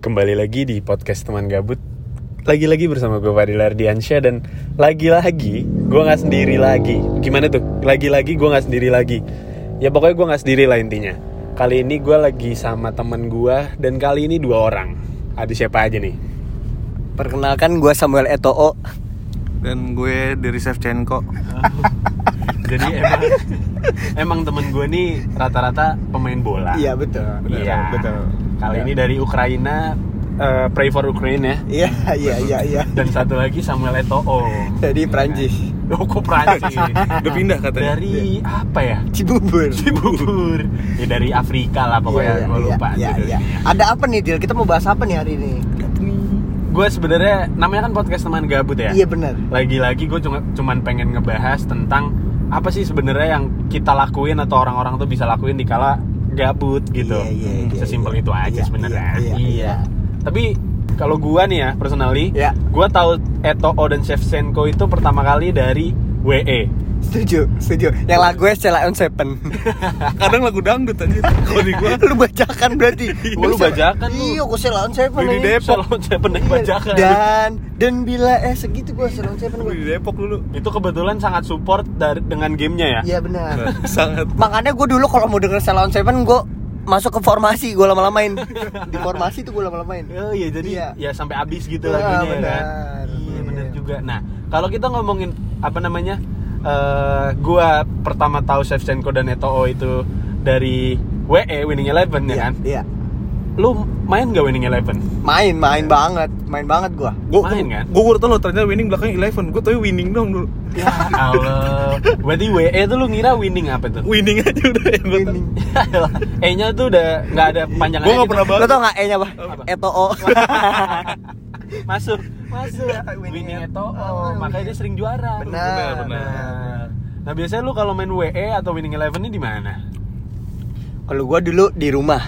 Kembali lagi di podcast teman gabut. Lagi-lagi bersama gue Fadil Ardiansyah Dan lagi-lagi gue gak sendiri lagi. Gimana tuh? Lagi-lagi gue gak sendiri lagi. Ya pokoknya gue gak sendiri lah intinya. Kali ini gue lagi sama teman gue Dan kali ini dua orang. Ada siapa aja nih? Perkenalkan gue Samuel Eto'o. Dan gue dari Shevchenko. Jadi emang Emang temen gue nih rata-rata pemain bola. Iya betul. Iya. betul Kali Iya. ini dari Ukraina eh, Pray for Ukraine ya Iya iya iya iya Dan satu lagi Samuel Eto'o Dari Prancis Oh kok Prancis? udah pindah katanya Dari apa ya? Cibubur Cibubur Ya dari Afrika lah pokoknya gue lupa iya, judulnya. iya. Ada apa nih Dil? Kita mau bahas apa nih hari ini? Gue sebenarnya namanya kan podcast teman gabut ya Iya benar Lagi-lagi gue cuma cuman pengen ngebahas tentang Apa sih sebenarnya yang kita lakuin atau orang-orang tuh bisa lakuin di kala gabut gitu Iya, iya, iya, Sesimpel iya. itu aja Iya, sebenarnya iya, iya, iya. Tapi kalau gua nih ya personally Iya. Gua tahu Eto'o dan Shevchenko itu pertama kali dari. WE Setuju Setuju Yang lagu Stella on Seven kadang lagu dangdut anjir kalau di gue Lu bajakan berarti lu bajakan lu. Iya gue Stella on Seven di. Depok. Salon saya pernah Iya. bajakan Dan Dan bila Eh segitu gue Stella on Seven gue di Depok dulu Itu kebetulan sangat support dari dengan gamenya ya Iya benar sangat Makanya gue dulu kalau mau denger Stella on Seven gue masuk ke formasi gue lama-lamain di formasi tuh gue lama-lamain Oh iya jadi Iya. ya sampai habis gitu Iya, lagunya ya kan. benar. Iya Iya. benar juga. Nah, kalau kita ngomongin apa namanya? Eh gua pertama tahu Shevchenko dan Eto'o itu dari WE Winning Eleven ya Iya, kan. Iya Lu main gak Winning Eleven? Main, main banget Main banget gue gue Main kan? gue baru tau lo ternyata winning belakangnya eleven gue tau winning dong dulu Ya Allah. Berarti WE tuh lu ngira winning apa tuh? winning aja udah tau. Winning E-nya tuh udah nggak ada panjangannya. Gue nggak gitu. pernah Lo banget tau gak E-nya apa? Apa? Eto'o masuk. Masuk. Winning Eto'o. Eto'o makanya dia sering juara. Benar, benar. nah biasanya lu kalau main WE atau winning eleven ini di mana? Kalau gue dulu di rumah.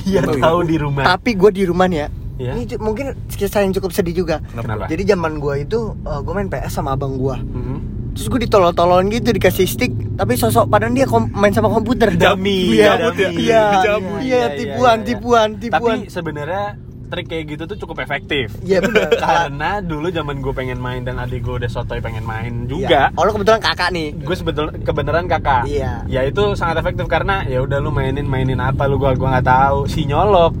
Iya Oh, iya. tahu di rumah. Tapi gue di rumah nih ya. Iya. Ini mungkin kisah yang cukup sedih juga. Kenapa? Jadi zaman gue itu gue main PS sama abang gue Mhm. Terus gue ditolong-tolong gitu dikasih stick. Tapi sosok padahal dia kom- main sama komputer. Dami, Iya, dami. iya, Dijamu. iya, tipuan, tipuan, tipuan tapi sebenarnya trik kayak gitu tuh cukup efektif Iya benar karena dulu zaman gue pengen main dan adik gue udah sotoy pengen main Iya. juga Oh lo kebetulan kakak nih gue sebetul kebenaran kakak Iya. ya itu sangat efektif karena ya udah lu mainin mainin apa lu gua gua nggak tahu si nyolok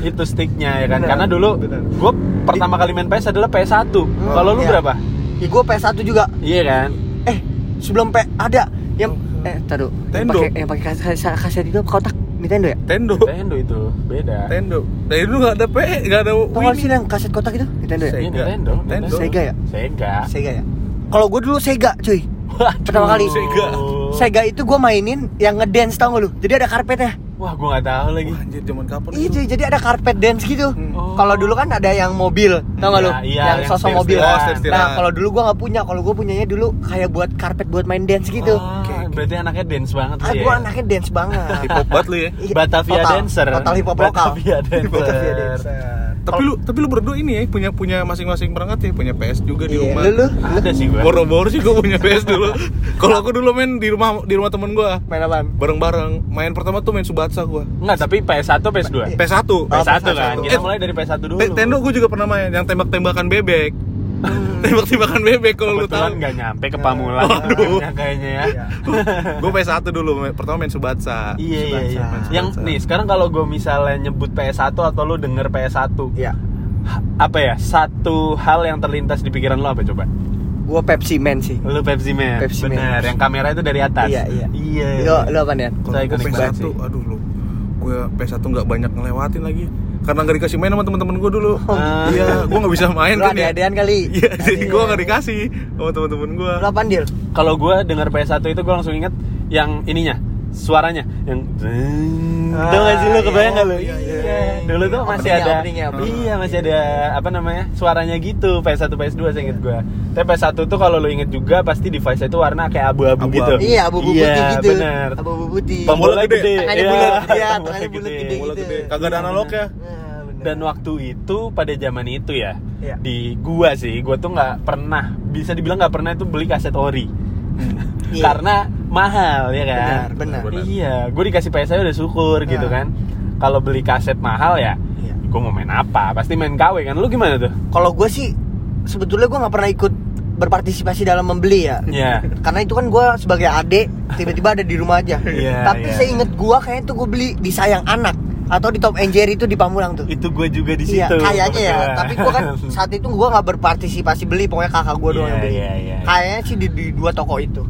itu sticknya ya kan Benar, karena dulu gue pertama kali main PS adalah PS1 kalau lu iya. berapa Ya gue PS1 juga iya kan Eh sebelum P ada yang Eh taruh Yang pakai yang pakai kaset kaset itu kotak Nintendo ya? Tendo Nintendo itu beda Tendo dari dulu nggak ada P nggak ada gak winning sih yang kaset kotak itu? Nintendo ya? Sega. Nintendo, Nintendo. Sega ya? Sega Sega ya? Kalau gue dulu Sega cuy Pertama kali Sega. Sega itu gue mainin yang ngedance tau gak lu? Jadi ada karpetnya wah gue nggak tahu lagi Wah, anjir zaman kapan Iya cuy, jadi ada karpet dance gitu Hmm. Oh. Kalau dulu kan ada yang mobil, tau gak lu? Iya, iya, yang yang sosok mobil. Oh. Nah kalau dulu gue nggak punya, kalau gue punyanya dulu kayak buat karpet buat main dance gitu oke. Berarti anaknya dance banget Ah, lu ya? gue anaknya dance banget. Hip hop banget lu ya? Batavia total- dancer. Total hip hop lokal. Batavia dancer, Batavia dancer. tapi lu tapi lu berdua ini ya punya punya masing-masing perangkat ya punya PS juga di Iya, rumah. lu lu? Ada sih gue boro-boro sih gue punya PS dulu. Kalau aku dulu main di rumah di rumah temen gue main apaan? bareng-bareng. Main pertama tuh main Subatsa gue Enggak, tapi PS1 PS2 PS1 Oh, PS1 kan, PS1. kita mulai dari PS1 dulu. Te- Tendo gue juga pernah main. Yang tembak-tembakan bebek tembak-tembakan bebek kalau lu tahu nggak nyampe ke Pamulang Waduh. orangnya kayaknya ya gue PS1 dulu pertama main Subatsa Iya iya iya. Subatsa. Yang nih sekarang kalau gue misalnya nyebut PS1 atau lu denger PS1, Iya apa ya? Satu hal yang terlintas di pikiran lo apa coba? Gue Pepsi Man sih Lu Pepsi Man. Pepsi Man. Bener, yang kamera itu dari atas. Iya iya Iya. Lo, lo apa nih? kalau Saya gue ikonik banget PS1 sih. aduh lu gue PS1 nggak banyak ngelewatin lagi karena nggak dikasih main sama teman-teman gue dulu Ah. iya gue nggak bisa main kan ya ada-adean kali iya jadi gue nggak Adean. dikasih sama teman-teman gue apaan Dil? Kalau gue denger PS1 itu gue langsung inget yang ininya, suaranya yang. Ah, Tau gak sih lu kebayang iya, gak lu? iya, iya. Dulu tuh masih ada opening. Iya, masih ada apa namanya? Suaranya gitu PS1 PS2 saya inget gue. Tapi PS1 tuh kalau lu inget juga pasti device itu warna kayak abu-abu gitu. Iya, abu-abu Iya, putih gitu bener. Abu-abu putih Tombolnya gede. Tangannya Iya, bulat, iya, tombolnya tangannya bulat gede kagak ada analog ya. Dan waktu itu pada zaman itu ya Iya. di gua sih, gua tuh nggak pernah bisa dibilang nggak pernah itu beli kaset ori. Iya. Karena mahal ya kan. Benar, benar. Benar. Iya, gue dikasih PS udah syukur gitu Nah. kan. Kalau beli kaset mahal ya, Iya. gue mau main apa pasti main KW kan lu gimana tuh Kalau gue sih sebetulnya gue nggak pernah ikut berpartisipasi dalam membeli ya. Iya. Karena itu kan gue sebagai adik tiba-tiba ada di rumah aja. Iya, Tapi iya. saya inget gue kayaknya tuh gue beli di sayang anak atau di Tom and Jerry itu di Pamulang tuh. itu gue juga di Iya, situ kayaknya ya. Tapi gue kan saat itu gue nggak berpartisipasi beli, pokoknya kakak gue doang Iya, yang beli. iya, iya. Kayaknya sih di, di dua toko itu.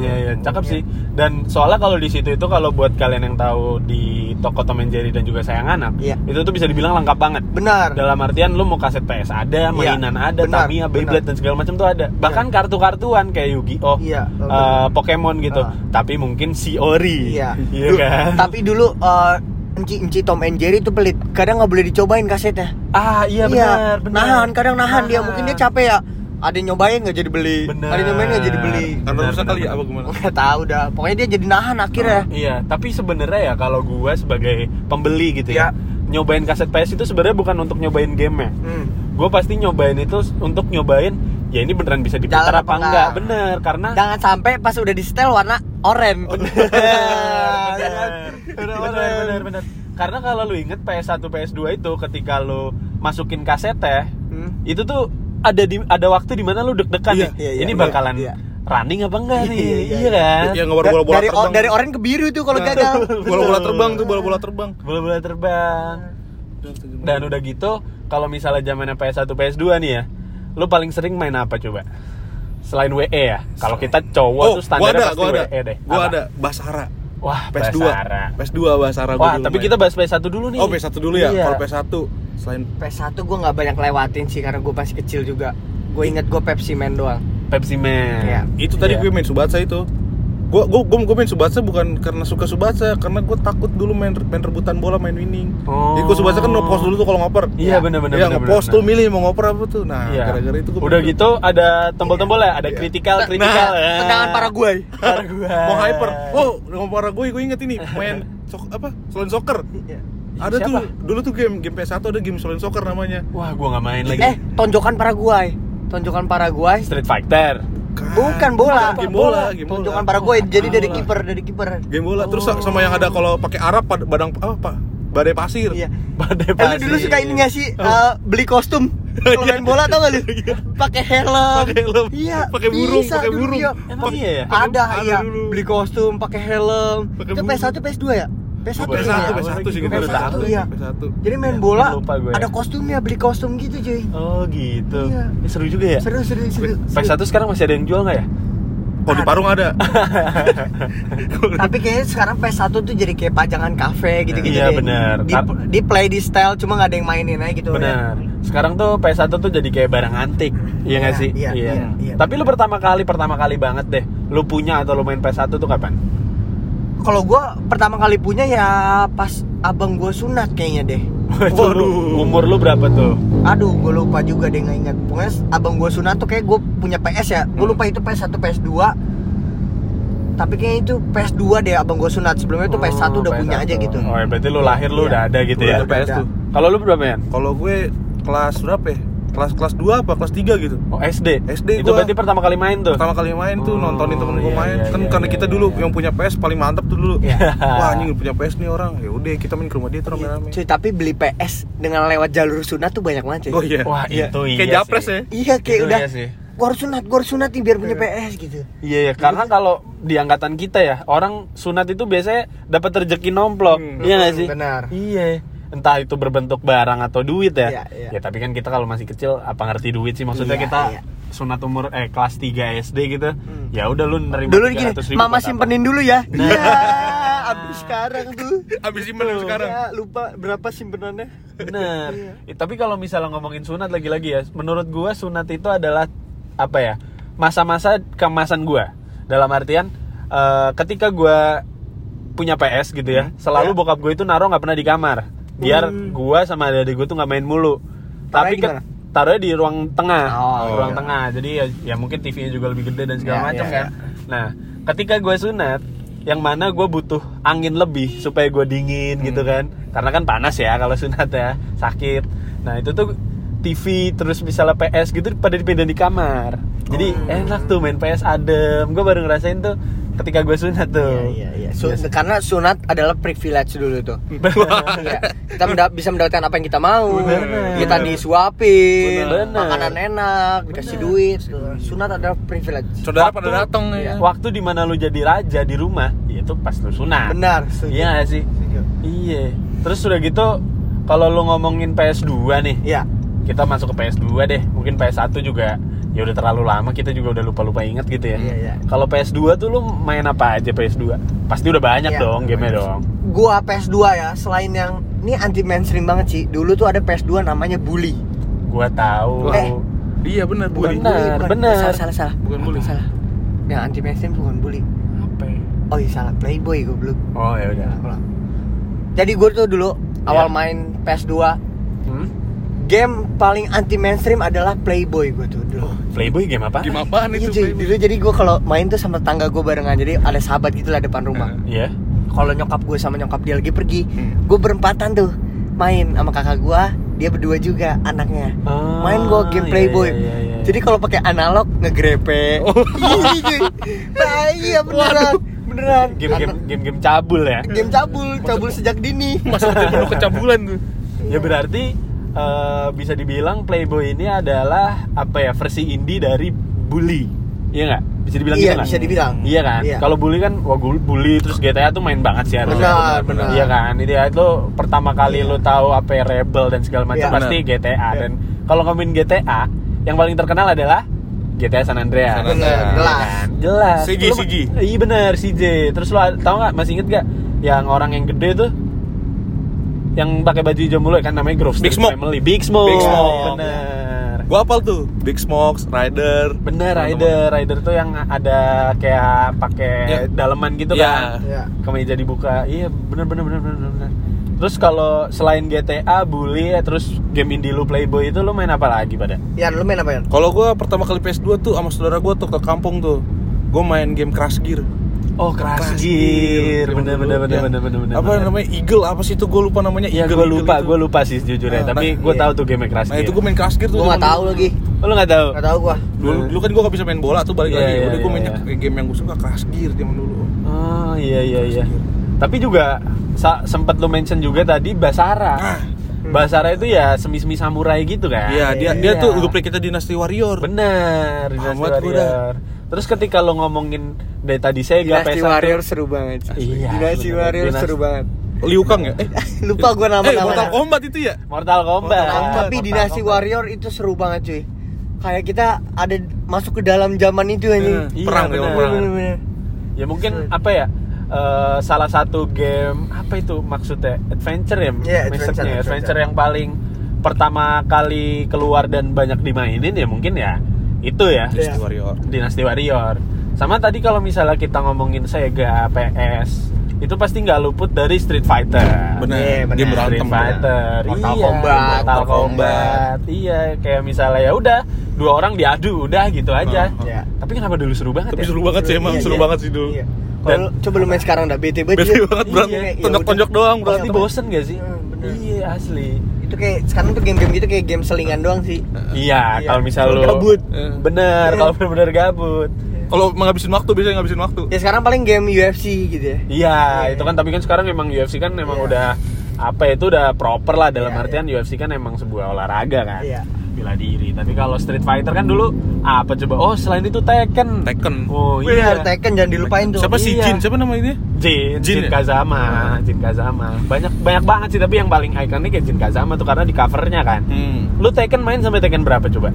Hmm, iya, iya, cakep sih. Dan soalnya kalau di situ itu kalau buat kalian yang tahu di toko Tom and Jerry dan juga sayang anak, Iya. itu tuh bisa dibilang lengkap banget. Benar. Dalam artian lu mau kaset PS ada, mainan ada, benar, Tamiya, benar. Beyblade dan segala macam tuh ada. Bahkan kartu-kartuan kayak Yu-Gi-Oh, Iya, benar. Pokemon gitu. Ah. Tapi mungkin si Ori. Iya. Iya kan? Tapi dulu eh, Enci Enci Tom and Jerry itu pelit. Kadang nggak boleh dicobain kasetnya. Ah, iya benar, benar. Nahan, kadang nahan, dia. Mungkin dia capek ya. Ada yang nyobain nggak jadi beli. Ada yang nyobain nggak jadi beli. Karena rusak benar, kali ya apa gimana? Nggak tahu dah. Pokoknya dia jadi nahan akhirnya. Iya, tapi sebenarnya ya kalau gua sebagai pembeli gitu ya, Iya. nyobain kaset PS itu sebenarnya bukan untuk nyobain game ya. Hmm. gue pasti nyobain itu untuk nyobain ya ini beneran bisa diputar Jalan apa enggak enggak? bener karena Jangan sampai pas udah di setel warna oranye. bener bener bener bener bener karena kalau lu inget PS1 PS2 itu ketika lu masukin kasetnya Hmm. itu tuh ada di ada waktu di mana lu deg-degan Iya, nih iya, iya, ini iya, bakalan iya. running apa enggak nih Iya, iya, iya, iya. kan Yang bola-bola dari terbang. dari oranye ke biru tuh kalau Nah, gagal. Bola-bola terbang tuh, bola-bola terbang. bola-bola terbang dan udah gitu kalau misalnya zamannya PS1 PS2 nih ya lu paling sering main apa coba selain WE ya kalau kita cowok Oh, tuh gua standarnya ada, pasti gua ada. WE deh Gua Apa? ada Basara. wah PS2. Basara. PS2 Basara gua wah dulu tapi main. kita bahas PS1 dulu nih Oh, PS1 dulu ya. Iya. Kalau PS1 selain PS1 gue nggak banyak lewatin sih karena gue masih kecil juga. Gue inget gue Pepsi Man doang. Pepsi Man Iya. itu tadi Iya. gue main Subatsa itu. Gua gua gua, gua main Subatsa bukan karena suka Subatsa, karena gue takut dulu main main rebutan bola, main winning. Oh. Jadi gue Subatsa kan nge-post dulu tuh kalau ngoper. Iya benar-benar. Iya, nge-post tuh milih mau ngoper apa tuh. Nah, Iya. gara-gara itu gue Udah gitu ada tombol-tombol ya, ada Iya. kritikal, Nah, kritikal. Tendangan Paraguay. Paraguay. mau hyper. Oh, ngomong gue gue inget ini main sok apa? Selain soccer. Ada Siapa? tuh dulu tuh game game PS1 ada game Selain Soccer namanya. Wah, gua nggak main lagi. Eh, tonjokan Paraguay. Tonjokan Paraguay. Street Fighter. Bukan bola. Game bola, game bola. Tonjokan Paraguay. Jadi dari kiper, dari kiper. Game bola. Terus Oh. sama yang ada kalau pakai Arab badang apa Pak? Badai pasir. Iya. Badai Eh, lu pasir. dulu suka ini gak sih eh, beli kostum kalau main bola tau gak lu? Pakai helm. Iya. Pakai helm. Iya. Pakai burung, bisa pakai dulu, burung. iya. Emang iya ya? Ada, Ada iya. dulu. Beli kostum, pakai helm. Pakai Itu burung. PS1 PS2 ya? PS1 PS1, ya? PS1 sih gitu. baru tahu. Iya. PS1. Jadi main bola Lupa gue. ada kostumnya, beli kostum gitu cuy. Oh gitu. Iya. Ini seru juga ya. Seru seru seru. PS1 sekarang masih ada yang jual nggak ya? Kalau di Parung ada. Tapi kayaknya sekarang PS1 tuh jadi kayak pajangan kafe gitu-gitu Iya, deh. bener. Di, di play di style cuma nggak ada yang mainin aja gitu. Benar. Sekarang tuh PS1 tuh jadi kayak barang antik. Iya nggak Iya, sih? iya, iya, iya. Tapi lu pertama kali pertama kali banget deh. Lu punya atau lu main PS1 tuh kapan? Kalau gua pertama kali punya ya pas abang gua sunat kayaknya deh. Waduh. Umur lu berapa tuh? Aduh, gue lupa juga deh nggak ingat. Pokoknya abang gue sunat tuh kayak gue punya PS ya. Gue Hmm. lupa itu PS1, PS2. Tapi kayaknya itu PS2 deh abang gue sunat. Sebelumnya itu PS1 udah punya PS1. aja gitu. Oh, ya berarti lu lahir lu Iya. udah ada gitu Udah ya. PS tuh. Kalau lu berapa ya? Kalau gue kelas berapa ya? Kelas kelas 2 apa kelas 3 gitu. Oh, SD. SD Itu gua. berarti pertama kali main tuh. Pertama kali main Oh, tuh nontonin temen gue iya, main. iya, kan iya, karena iya, kita iya, dulu iya. yang punya PS paling mantap tuh dulu. Iya. Wah, anjing punya PS nih orang. Ya udah kita main ke rumah dia tuh rame-rame. Cuy, tapi beli PS dengan lewat jalur sunat tuh banyak banget cuy. Oh iya. Wah, Iya. itu iya Kayak japres ya. Iya kayak Itu udah. iya sih. Gua harus sunat, gua harus sunat nih biar punya PS gitu. Iya ya, karena kalau di angkatan kita ya, orang sunat itu biasanya dapat rezeki nomplok. Hmm. Iya nggak sih? Benar. Iya. Entah itu berbentuk barang atau duit ya. Iya, iya. Ya tapi kan kita kalau masih kecil apa ngerti duit sih maksudnya Iya, kita iya. sunat umur eh kelas 3 SD gitu. Hmm. Ya udah lu nerima Dulu gini, 300 ribu mama buat apa? simpenin dulu ya. Nah. Iya, abis sekarang tuh. Abis simpen yang sekarang. Ya, lupa berapa simpenannya. Bener. Iya. Eh, Tapi kalau misalnya ngomongin sunat lagi-lagi ya, menurut gua sunat itu adalah apa ya? Masa-masa kemasan gua. Dalam artian eh, ketika gua punya PS gitu ya, selalu Ya. bokap gue itu naruh nggak pernah di kamar. Biar Hmm. gua sama adik gue tuh nggak main mulu. Taruhnya Tapi mana? taruhnya di ruang tengah, Oh, ruang iya. tengah. Jadi ya, ya mungkin TV-nya juga lebih gede dan segala Ya, macam ya, kan. Nah, ketika gue sunat, yang mana gue butuh angin lebih supaya gue dingin Hmm. gitu kan. Karena kan panas ya kalau sunat ya, sakit. Nah itu tuh TV terus misalnya PS gitu pada dipindahin di kamar. Jadi Oh. enak tuh main PS adem. Gue baru ngerasain tuh ketika gue sunat tuh. Iya, iya, iya. Su- Karena sunat adalah privilege dulu tuh. Iya. kita menda- bisa mendapatkan apa yang kita mau. Bener. Kita disuapin, Bener. makanan enak, dikasih duit. Sunat adalah privilege. Saudara Waktu- pada datang ya. Waktu di mana lu jadi raja di rumah, ya itu pas lu sunat. Benar, setuju. Iya gak sih? Setuju. Iya. Terus udah gitu, kalau lu ngomongin PS2 nih, Iya. kita masuk ke PS2 deh. Mungkin PS1 juga ya udah terlalu lama kita juga udah lupa-lupa inget gitu ya. Iya, iya. Kalau PS2 tuh lu main apa aja PS2? Pasti udah banyak Iya, dong banyak. dong. Gua PS2 ya, selain yang ini anti mainstream banget sih. Dulu tuh ada PS2 namanya Bully. Gua tahu. Eh, Iya benar Bukan bully. Benar, Bully, benar. Salah, salah, salah. Bukan bully. Salah. Yang anti mainstream bukan Bully. Apa ya? Oh iya salah, Playboy goblok. Oh ya udah. Jadi gue tuh dulu awal Iya. main PS2 Hmm? Game paling anti mainstream adalah Playboy gue tuh dulu. Playboy game apa? Game apaan Iya itu? Playboy? dulu jadi gue kalau main tuh sama tangga gue barengan jadi ada sahabat gitu lah depan rumah. Iya. Kalau nyokap gue sama nyokap dia lagi pergi, Hmm. gue berempatan tuh main sama kakak gue, dia berdua juga anaknya. Oh, main gue game iya, Playboy. iya, iya, iya. Jadi kalau pakai analog ngegrepe. Iya. Nah, iya beneran. Beneran. Game-game Anak- game-game cabul ya. game cabul, cabul sejak dini. Masa udah penuh kecabulan tuh. Ya berarti eh, bisa dibilang Playboy ini adalah apa ya versi indie dari Bully. Iya nggak? Bisa dibilang Iya, gitu nggak? bisa dibilang. Iya kan? Iya. Kalau Bully kan wah Bully terus GTA tuh main banget sih harusnya. Benar, benar. Iya kan? Itu ya itu pertama kali Iya. lu tahu apa ya Rebel dan segala macam Iya. pasti. GTA Iya. dan kalau ngomongin GTA yang paling terkenal adalah GTA San Andreas. San Andreas. Iya Jelas. kan? Jelas. CJ, Lu- CJ. Iya benar CJ. Terus lu tahu nggak masih inget gak yang orang yang gede tuh yang pakai baju hijau mulu kan namanya Grove Big Smoke. Family. Big Smoke. Big Smoke. Bener. Gua apal tuh Big Smokes, Rider. Bener Rider, Rider tuh yang ada kayak pakai Ya. daleman gitu Ya. kan. Iya. Kemeja dibuka. Iya, bener bener bener bener bener. Terus kalau selain GTA, Bully, ya, terus game indie lu Playboy itu lu main apa lagi pada? Yan, lu main apa Yan? Kalau gua pertama kali PS2 tuh sama saudara gua tuh ke kampung tuh. Gua main game Crash Gear. Oh, Crash Crash Gear. Gear. Bener bener bener Yang- bener bener bener. Apa bener. namanya Eagle apa sih itu gua lupa namanya Iya, Eagle. gue Eagle lupa, gue lupa sih jujurnya. Nah, Tapi nah, gue iya. tahu tuh game Crash Nah Gear. itu gua main Crash Gear tuh. Gua zaman nggak tahu lagi. Oh, lu nggak tahu? Nggak tahu gua. Dulu, dulu kan gua gak bisa main bola tuh balik Iya, lagi. iya, Udah gua iya, main iya. game yang gua suka Crash Gear zaman dulu. Oh iya iya iya. Tapi juga sempat lu mention juga tadi Basara. Ah. Basara itu ya semi-semi samurai gitu kan? Iya, dia iya. dia tuh duplikatnya Dynasty Warrior. Bener, Amat gua Warrior. Terus ketika lo ngomongin dari tadi Sega Dynasty PS1 Warrior seru banget. Iya, Dynasty bener. Warrior Dynasty- seru banget. Liu Kang ya? Eh, Lupa gua eh nama-nama. Mortal Kombat itu ya? Mortal Kombat. Mortal Kombat. Tapi Mortal Dynasty Kombat. Warrior itu seru banget cuy. Kayak kita ada masuk ke dalam zaman itu aja. Eh, perang, Iya, zaman bener. perang. Bener-bener. Ya mungkin apa ya? eh, salah satu game apa itu maksudnya adventure ya? Iya, adventure, Maksudnya adventure. adventure yang paling pertama kali keluar dan banyak dimainin ya mungkin ya itu ya. Dynasty Iya. Warrior. Dynasty Warrior. Sama tadi kalau misalnya kita ngomongin Sega, PS, itu pasti nggak luput dari Street Fighter. Bener, Iya, bener. game berantem. Street Fighter, Mortal iya, Kombat, Mortal Mortal Kombat, iya kayak misalnya ya udah dua orang diadu udah gitu aja. Iya. Tapi kenapa dulu seru banget Tapi ya? seru banget sih emang, Iya, seru iya. banget sih dulu. Iya. Kalau coba lu main sekarang udah bete banget. Bete dia. banget berantem, Iya, ya tonjok-tonjok udah. doang berantem. bosen gak sih? Hmm, bener. Iya asli. Itu kayak sekarang tuh game-game gitu kayak game selingan doang sih. Iya, Iya, kalau misal lu gabut. Eh. Bener, Iya. kalau bener-bener gabut. Kalau menghabisin waktu biasanya ngabisin waktu. Ya sekarang paling game UFC gitu ya. Iya, Iya. itu kan tapi kan sekarang memang UFC kan memang Iya. udah apa ya, itu udah proper lah dalam Iya, artian UFC kan emang sebuah olahraga kan. Iya. Bela diri. Tapi kalau Street Fighter kan dulu apa coba? Oh, selain itu Tekken. Tekken. Oh Bener, iya. Tekken jangan dilupain tuh. Siapa sih Iya. Jin? Siapa namanya dia? Jin, Jin, Jin ya? Kazama, Jin Kazama. Banyak banyak banget sih tapi yang paling ikonik ya Jin Kazama tuh karena di covernya kan. Hmm. Lu Tekken main sampai Tekken berapa coba?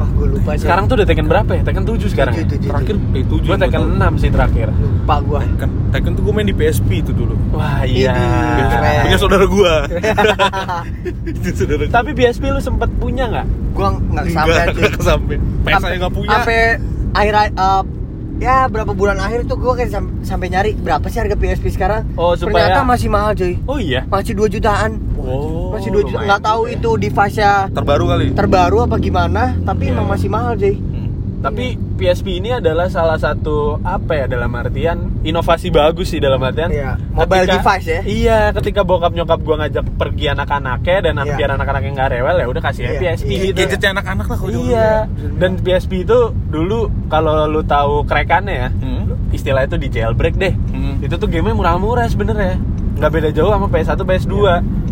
Wah, gue lupa sih. Sekarang tuh udah Tekken berapa ya? Tekken 7 sekarang ya? Tujuh, tujuh, Terakhir tujuh. P7. Gua Tekken 6 sih terakhir. lupa gua. Tekken. Tekken tuh gue main di PSP itu dulu. Wah, iya. Punya saudara gua. Itu saudara gua. Tapi PSP lu sempet punya nggak? gua nggak sampai aja. enggak kesampe. PS saya enggak punya. Sampai akhir uh, ya berapa bulan akhir tuh gua kayak sam- sampai nyari berapa sih harga PSP sekarang? Oh, supaya- Ternyata masih mahal cuy. Oh iya. Masih 2 jutaan. Oh, Masih 2 juta. Nggak tahu juga ya. itu device-nya terbaru kali. terbaru apa gimana, tapi Iya. emang masih mahal cuy. Hmm. Tapi PSP ini adalah salah satu apa ya dalam artian inovasi bagus sih dalam artian. Iya, mobile device ya. Iya, ketika bokap nyokap gua ngajak pergi anak-anaknya dan Iya. biar anak-anaknya nggak rewel ya udah kasih Iya, PSP iya. gitu. Gadgetnya anak-anak lah kalau Iya. dulu ya. Dan PSP itu dulu kalau lu tahu krekannya ya, Hmm. istilah itu di jailbreak deh. Hmm. Itu tuh gamenya murah-murah sebenarnya. Nggak beda jauh sama PS1, PS2.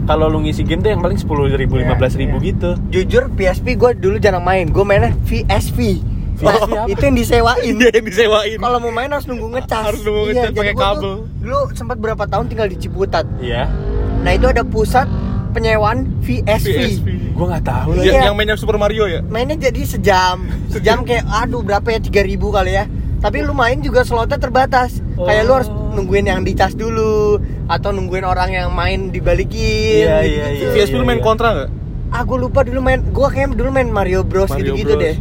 Kalau lu ngisi game tuh yang paling 10 ribu, Iya, 15 ribu iya. gitu. Jujur PSP gue dulu jarang main, gue mainnya VSP. Apa? itu yang disewain. Iya yang disewain. Kalau mau main harus nunggu ngecas. Harus nunggu Iya, ngecas jadi pakai gua tuh kabel. Dulu sempat berapa tahun tinggal di Ciputat. Iya. Nah itu ada pusat penyewaan VSP. PSP. Gua nggak tahu Iya. lagi. Yang, yang mainnya Super Mario ya? Mainnya jadi sejam, sejam kayak aduh berapa ya 3000 kali ya. Tapi lu main juga slotnya terbatas. Kayak lu harus Oh. nungguin yang dicas dulu atau nungguin orang yang main dibalikin. Iya, gitu-gitu. iya, iya. VSP lu main kontra nggak? Ah gue lupa dulu main, gue kayak dulu main Mario Bros Mario gitu-gitu Bros. deh.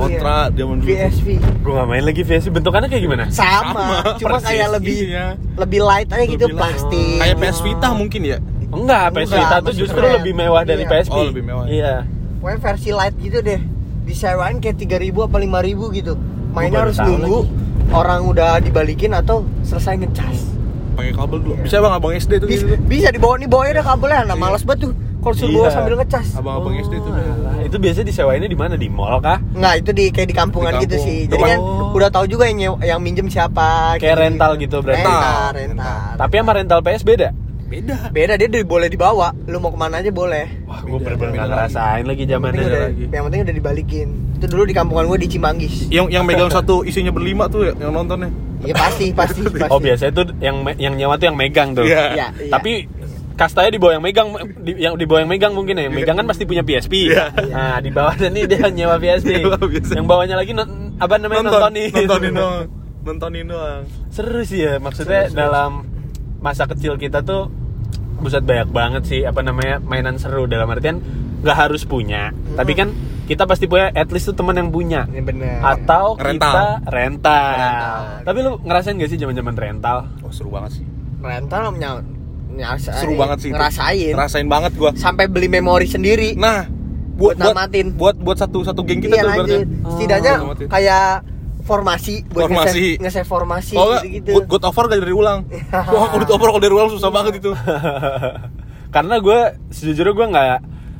Kontra Iya. zaman dulu. VSP. Gua nggak main lagi VSP. Bentukannya kayak gimana? Sama, Sama, cuma persis kayak lebih isinya. lebih light aja gitu Lebih light. plastik. Kayak PS Vita mungkin ya? Enggak, PS Enggak, Vita tuh justru keren. lebih mewah dari Iya. PSP. Oh, lebih mewah. Iya. Pokoknya versi light gitu deh. Disewain kayak 3000 apa 5000 gitu. Mainnya harus nunggu orang udah dibalikin atau selesai ngecas. Pakai kabel dulu. Iya. Bisa bang abang SD tuh Bisa, gitu. bisa dibawa nih bawanya ada kabelnya. Nah, Iya. males banget tuh suruh Iya. bawa sambil ngecas. Abang-abang SD tuh. alah. Itu biasanya disewainnya di mana? Di mall kah? Nggak, itu di kayak di kampungan Di gitu kampung. sih. Jadi Oh. kan udah tahu juga yang nyew- yang minjem siapa. Kayak rental gitu berarti. Rental, rental. Tapi sama rental PS beda. Beda. beda dia di- boleh dibawa. Lu mau ke mana aja boleh. Wah, gue bener-bener beda nggak lagi. ngerasain lagi Yang zamannya. lagi. yang penting udah dibalikin. Itu dulu di kampungan gue di Cimanggis. Yang yang megang satu isinya berlima tuh ya, yang nontonnya. Iya pasti, pasti, pasti. Oh biasanya tuh yang yang nyewa tuh yang megang tuh. Iya. Iya, iya. Tapi kastanya di bawah yang megang di, yang di bawah yang megang mungkin ya. Yang megang kan pasti punya PSP. Iya. Nah, di bawahnya nih dia nyewa PSP. Yang bawahnya lagi non- apa namanya Nonton, nontonin. nontonin doang. Nontonin doang. Seru sih ya maksudnya Seru, seru. dalam masa kecil kita tuh buset banyak banget sih apa namanya mainan seru dalam artian nggak harus punya tapi kan kita pasti punya at least tuh teman yang punya Ini bener. atau Rental. kita rental. Rental. Tapi lu ngerasain gak sih zaman-zaman rental? Oh seru banget sih. rental nyasa- Seru banget sih. itu. ngerasain Ngerasain banget gua. sampai beli memori sendiri Nah, Buat buat buat namatin. buat buat satu satu geng kita iya tuh lanjut berarti. setidaknya Oh, namatin. kayak formasi buat Formasi. nge-save formasi Kalau nggak, gitu, God, God of War gak dari ulang. Wah, God of War kalau dari ulang susah banget itu. Karena gue sejujurnya gue nggak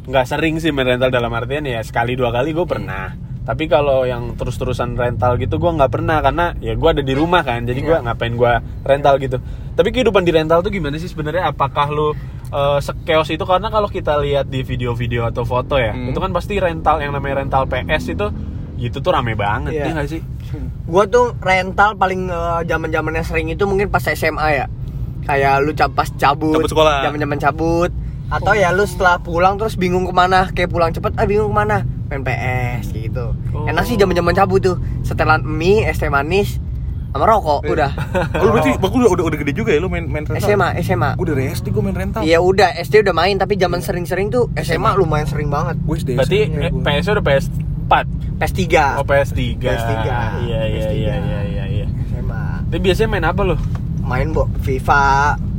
nggak sering sih main rental dalam artian ya sekali dua kali gue pernah. Tapi kalau yang terus-terusan rental gitu gue nggak pernah karena ya gue ada di rumah kan, jadi gue ngapain gue rental gitu. Tapi kehidupan di rental tuh gimana sih sebenarnya? Apakah lu eh, sekeos itu karena kalau kita lihat di video-video atau foto ya, Hmm. itu kan pasti rental yang namanya rental PS itu itu tuh rame banget Iya. ya nggak sih? gua tuh rental paling zaman zamannya sering itu mungkin pas SMA ya kayak lu cap- pas cabut Cabut sekolah. zaman zaman cabut atau ya lu setelah pulang terus bingung ke mana kayak pulang cepet ah bingung ke mana main PS gitu Oh. enak sih zaman zaman cabut tuh setelan mie es teh manis sama rokok Iya. udah Oh, lu berarti bagus udah, udah udah gede juga ya lu main main rental. SMA SMA Gue dari SD gue main rental. Iya udah SD udah main tapi zaman sering-sering tuh SMA lumayan sering banget. Gue SD. Berarti SMP eh, gua. PS udah PS4. PS3. Oh PS3. PS3. Iya iya PS3. iya iya iya iya. SMA. Tapi biasanya main apa lo? Main bo FIFA, Oh,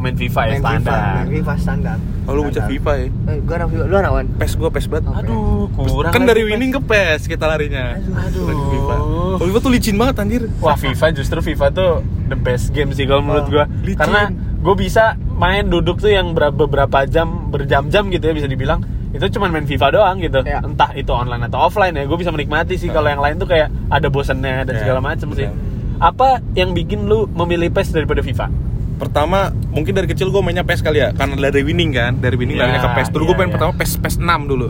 main FIFA ya main standar. FIFA, main FIFA standar. Oh, lu bocah FIFA ya. Eh, gua anak FIFA, lu anak wan. PES gue PES banget. Aduh, kurang. kan dari winning ke PES kita larinya. Aduh. Lagi FIFA. Oh, FIFA tuh licin banget anjir. Wah FIFA justru FIFA tuh the best game sih kalau menurut gua licin. karena gue bisa main duduk tuh yang ber- beberapa jam berjam-jam gitu ya bisa dibilang itu cuma main FIFA doang gitu Ya. entah itu online atau offline ya gue bisa menikmati sih kalau yang lain tuh kayak ada bosennya dan Ya, segala macem sih apa yang bikin lu memilih PES daripada FIFA Pertama, mungkin dari kecil gue mainnya PES kali ya, karena dari winning kan, dari winning Iya, larinya ke PES. Dulu gue iya, main iya. pertama PES PES 6 dulu.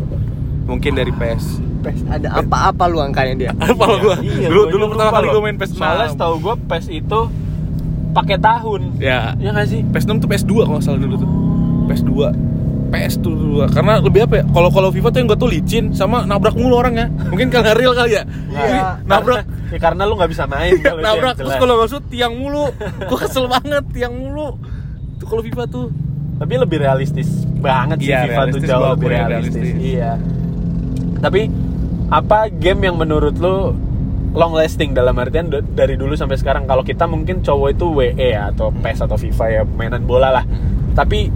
Mungkin dari PES. PES ada apa-apa lu angkanya dia. Apa lo gue? Iya, dulu dulu pertama lupa kali gue main PES 6. soalnya setahu gue PES itu pakai tahun Ya. ya nggak sih PES 6 tuh PS 2 kalau nggak salah dulu tuh. PS 2. PS tuh dulu karena lebih apa ya? Kalau kalau FIFA tuh yang gue tuh licin sama nabrak mulu orangnya. Mungkin karena real kali ya. Jadi, nabrak ya, karena lu nggak bisa main yang nabrak terus kalau nggak shoot tiang mulu. Gue kesel banget tiang mulu. Tuh kalau FIFA tuh. tapi lebih realistis banget sih Iya, FIFA tuh jauh lebih realistis. realistis. Iya. Tapi apa game yang menurut lu long lasting dalam artian dari dulu sampai sekarang kalau kita mungkin cowok itu WE ya atau PES atau FIFA ya mainan bola lah. Tapi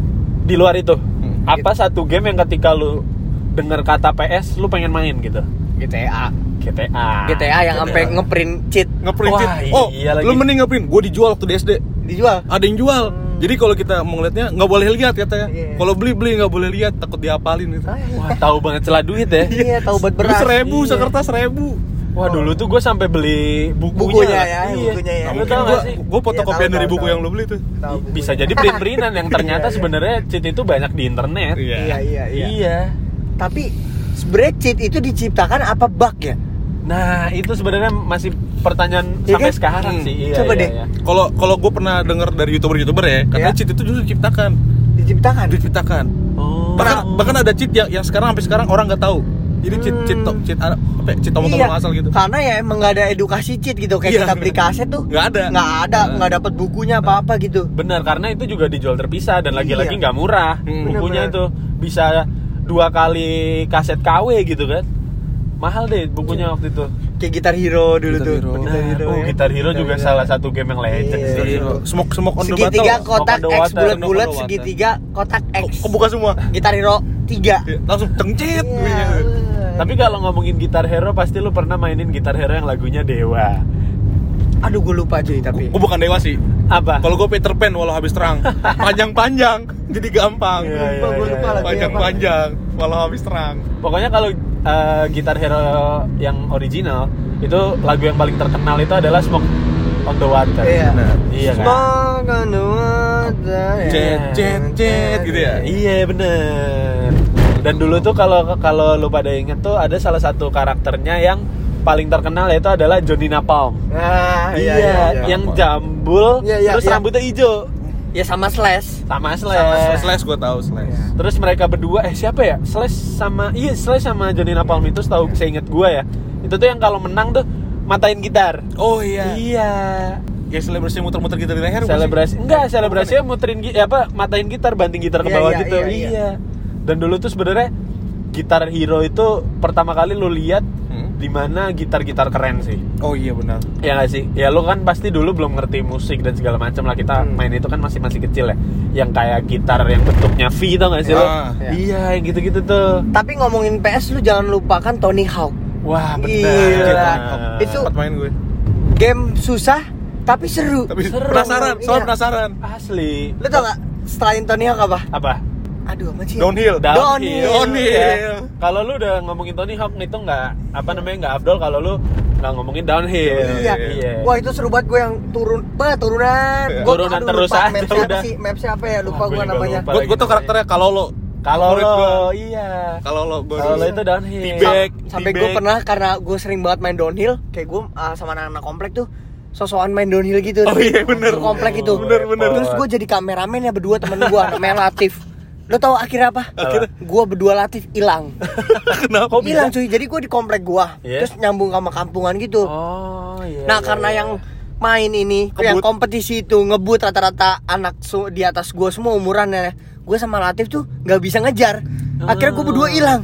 di luar itu apa satu game yang ketika lu dengar kata PS lu pengen main gitu? GTA. GTA. GTA yang sampai ngeprint cheat Ngeprint cheat. Oh, iya lagi. lu mending ngeprint. Gue dijual waktu di SD. dijual. Ada yang jual. Jadi kalau kita mau ngeliatnya nggak boleh lihat katanya. Iya. Kalau beli beli nggak boleh lihat, takut diapalin gitu. Wah, tahu banget celah duit ya. Iya, tahu Beras beras. seribu, Iya. sekertas seribu. Wah, dulu tuh gue sampai beli bukunya. Bukunya ya, Iya. bukunya ya. Lu Mungkin tau gak sih? gua fotokopian Iya, tahu, dari tahu, buku tahu. yang lu beli tuh. Tahu. Bisa jadi print-printan yang ternyata Iya, iya. sebenarnya cheat itu banyak di internet. Iya. Iya, iya, iya. Iya. Tapi sebenarnya cheat itu diciptakan apa bug ya? Nah, itu sebenarnya masih pertanyaan Iya sampai kan? sekarang Hmm. sih. Iya, Coba iya, deh. iya. Kalau kalau gue pernah dengar dari youtuber-youtuber ya, katanya Iya. cheat itu justru diciptakan, Diciptakan. diciptakan. Oh. Bahkan bahkan ada cheat yang, yang sekarang sampai sekarang orang nggak tahu. Jadi cheat cheat cheat apa ya, cheat tombol-tombol asal gitu. Karena ya emang nggak ada edukasi cheat gitu kayak Iya. kita beli kaset tuh Nggak ada. nggak ada nggak dapat bukunya apa apa gitu. Benar, karena itu juga dijual terpisah dan lagi-lagi Iya. nggak murah. Hmm. Bukunya itu bisa dua kali kaset KW gitu kan. Mahal deh bukunya waktu itu. Kayak Gitar Hero dulu Gitar tuh. Hero. Gitar Hero, oh, ya. Gitar Hero Gitar juga Hero. salah satu game yang legend Iya, sih. iya. Smoke smoke on the Segitiga battle. kotak the X water. bulat bulat Smoke on the water. segitiga kotak X. Kok buka semua? Gitar Hero 3 Ya, Langsung cengcet Iya. Bunyinya. Tapi kalau ngomongin gitar hero pasti lu pernah mainin gitar hero yang lagunya Dewa. Aduh gue lupa cuy tapi. Gue bukan dewa sih. Apa? Kalau gue Peter Pan walau habis terang, panjang-panjang, jadi gampang. Iya, iya, Lupa, gua iya, lupa iya. lagi. Panjang-panjang, walau habis terang. Pokoknya kalau uh, gitar hero yang original itu lagu yang paling terkenal itu adalah Smoke on the Water. Iya. Benar. Iya kan? Smoke on the water. Cet, cet, cet, gitu ya. Iya bener. Dan dulu tuh kalau kalau lu pada inget tuh ada salah satu karakternya yang paling terkenal yaitu adalah Johnny Napalm. Nah, Iya, yang jambul Iya, iya, terus iya. rambutnya hijau Ya sama Slash. sama Slash, Slash. slash gue tahu slash. Terus mereka berdua eh siapa ya? Slash sama iya Slash sama Johnny Napalm itu tahu saya inget gua ya. Itu tuh yang kalau menang tuh matain gitar. Oh iya. Iya. Ya selebrasi muter-muter gitu di leher. Selebrasi enggak, selebrasinya muterin ya apa matain gitar banting gitar ke Iya, bawah iya, gitu. iya, iya. Iya. Dan dulu tuh sebenarnya gitar hero itu pertama kali lu lihat Hmm? di mana gitar-gitar keren sih. Oh iya benar. Ya nggak sih? Ya lu kan pasti dulu belum ngerti musik dan segala macam lah kita Hmm. main itu kan masih masih kecil ya. Yang kayak gitar yang bentuknya V tau gak sih lo? Ah. Iya, yang gitu-gitu tuh. Tapi ngomongin PS lu jangan lupakan Tony Hawk. Wah, benar. Itu- Sempat main gue. Game susah tapi seru. Tapi Seru. penasaran, soal Iya. penasaran. asli. Lu tau gak selain Tony Hawk apa? Apa? Aduh apa sih? Downhill. Downhill. Downhill. Ya. Kalau lu udah ngomongin Tony Hawk itu nggak apa namanya nggak afdol kalau lu nggak ngomongin downhill. Iya. Wah itu seru banget gue yang turun, bah turunan. Iya. Gua, Turunan aduh, terus lupa aja mapsnya apa udah. sih? Mapsnya apa ya? Lupa Wah, gue namanya. lupa. Gue gue tuh karakternya kalau lo Kalau lo iya. kalau lo Kalau lo itu downhill. T-bag. Sampai gue pernah karena gue sering banget main downhill, kayak gue uh, sama anak-anak komplek tuh sosokan main downhill gitu. Oh iya, bener. Komplek itu. Bener, bener. Terus gue jadi kameramen ya berdua temen gue, namanya Latif. Lo tau akhirnya apa? Akhirnya? Gue berdua Latif hilang. Kenapa? Hilang cuy. Jadi gue di komplek gue, Iya. terus nyambung sama kampungan gitu. Oh iya. Nah iya, karena iya. yang main ini Kebut. yang kompetisi itu ngebut rata-rata anak di atas gue semua umuran ya gue sama Latif tuh nggak bisa ngejar akhirnya gue berdua hilang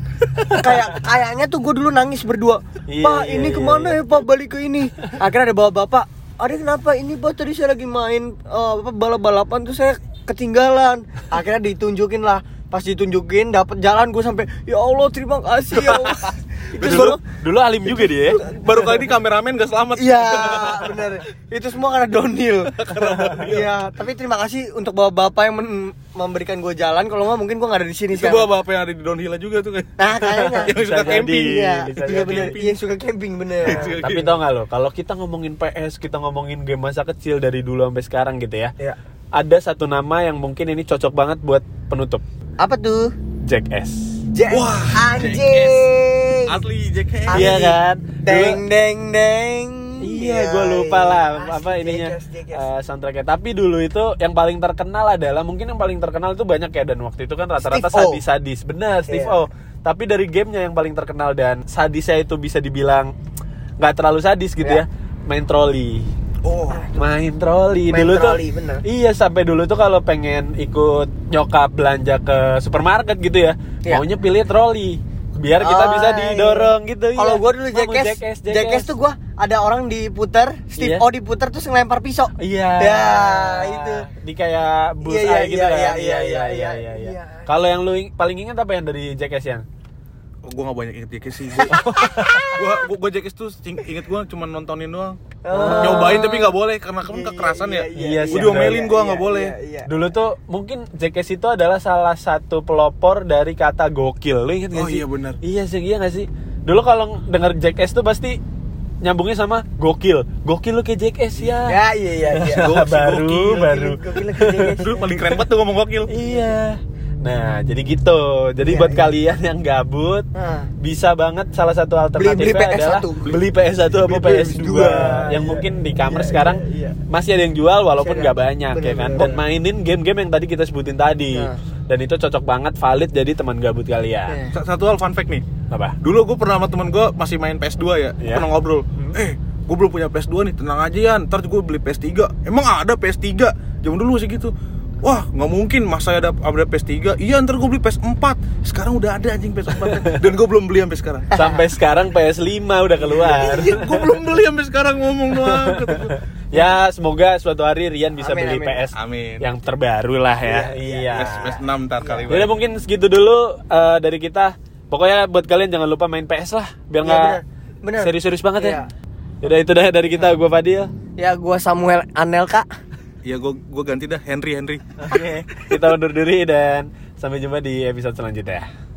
kayak kayaknya tuh gue dulu nangis berdua Iya, pak iya, ini iya, ke mana iya. ya pak balik ke ini akhirnya ada bawa bapak ada kenapa ini pak tadi saya lagi main eh, apa balap balapan tuh saya ketinggalan akhirnya ditunjukin lah pas ditunjukin dapat jalan gue sampai ya Allah terima kasih ya Allah itu dulu semua dulu alim juga dia. ya. Baru kali ini kameramen gak selamat. Iya, benar. Itu semua karena downhill. Iya, tapi terima kasih untuk bapak-bapak yang men- memberikan gue jalan. Kalau nggak mungkin gue nggak ada di sini Itu sekarang. bawa apa yang ada di downhill juga tuh kan. Nah, kayaknya. Yang suka Bisa camping. Iya, iya benar. Iya suka camping bener. Tapi tau gak lo, kalau kita ngomongin PS, kita ngomongin game masa kecil dari dulu sampai sekarang gitu ya. Iya. Ada satu nama yang mungkin ini cocok banget buat penutup. Apa tuh? Jack S. Jack Wah, anjing. Asli Jack. Asli. Iya kan? Deng deng deng. Iya, gue lupa lah apa Asli, ininya Jackass, Jackass. eh, soundtracknya. Tapi dulu itu yang paling terkenal adalah mungkin yang paling terkenal itu banyak ya dan waktu itu kan rata-rata sadis-sadis. Benar, Steve Iya. O. Tapi dari gamenya yang paling terkenal dan sadisnya itu bisa dibilang nggak terlalu sadis gitu Iya. ya. Main troli. Oh. Main troli Main dulu troli, tuh. bener. Iya, sampai dulu tuh kalau pengen ikut nyokap belanja ke supermarket gitu ya, Iya. maunya pilih troli biar kita Oh, bisa iya. didorong gitu. Kalau iya. gue dulu Jackass, Jackass, Jackass tuh gue ada orang diputer, Steve Iya. O diputer terus ngelempar pisau. Iya. Ya, itu. Di kayak bullseye Iya, iya, gitu iya, kan. iya, Iya, iya, iya, iya, iya, iya. iya. Kalau yang lu ing- paling ingat apa yang dari Jackass yang? Oh, gue gak banyak inget JKS sih gue gue gue JKS tuh inget gue cuma nontonin doang Oh. nyobain tapi nggak boleh karena kan Iya, kekerasan ya iya, iya, gue iya, diomelin gue iya, nggak boleh iya, iya. Dulu tuh mungkin JKS itu adalah salah satu pelopor dari kata gokil. Lu inget gak Oh, sih? iya, benar. Iya sih, iya gak sih? Dulu kalau denger JKS tuh pasti nyambungnya sama gokil. Gokil lu kayak JKS ya. Ya iya iya iya. Gokil, baru, gokil. baru. Gokil lagi JKS. dulu paling keren banget tuh ngomong gokil Iya. Nah, jadi gitu. Jadi Iya, buat iya. kalian yang gabut Nah. bisa banget salah satu alternatifnya beli PS1. adalah beli PS1 atau Beli PS2 PS2. yang Iya. mungkin di kamar Iya, sekarang iya, iya. masih ada yang jual walaupun nggak banyak ya Bener, kan bener, dan bener. mainin game-game yang tadi kita sebutin tadi Nah. dan itu cocok banget valid jadi teman gabut kalian. Sa- satu hal fun fact nih apa dulu gue pernah sama temen gue masih main PS2 ya Gua Iya. pernah ngobrol eh gue belum punya PS2 nih tenang aja ya ntar gue beli PS3 emang ada PS3 zaman dulu sih gitu Wah, nggak mungkin masa ada ada PS3. Iya, ntar gue beli PS4. Sekarang udah ada anjing PS4 dan gue belum beli sampai sekarang. sampai sekarang PS5 udah keluar Iya, gue belum beli sampai sekarang ngomong doang. ya semoga suatu hari Rian bisa Amin, beli amin. PS Amin. yang terbaru lah ya Iya, PS, PS6 ntar kali. Jadi mungkin segitu dulu eh, dari kita. Pokoknya buat kalian jangan lupa main PS lah, biar Iya, nggak. Bener. serius-serius banget Iya. ya. Yaudah itu dah dari kita, gue Fadil. Ya gua Samuel Anelka. Ya gue gue ganti dah Henry Henry. Oke, kita undur diri dan sampai jumpa di episode selanjutnya.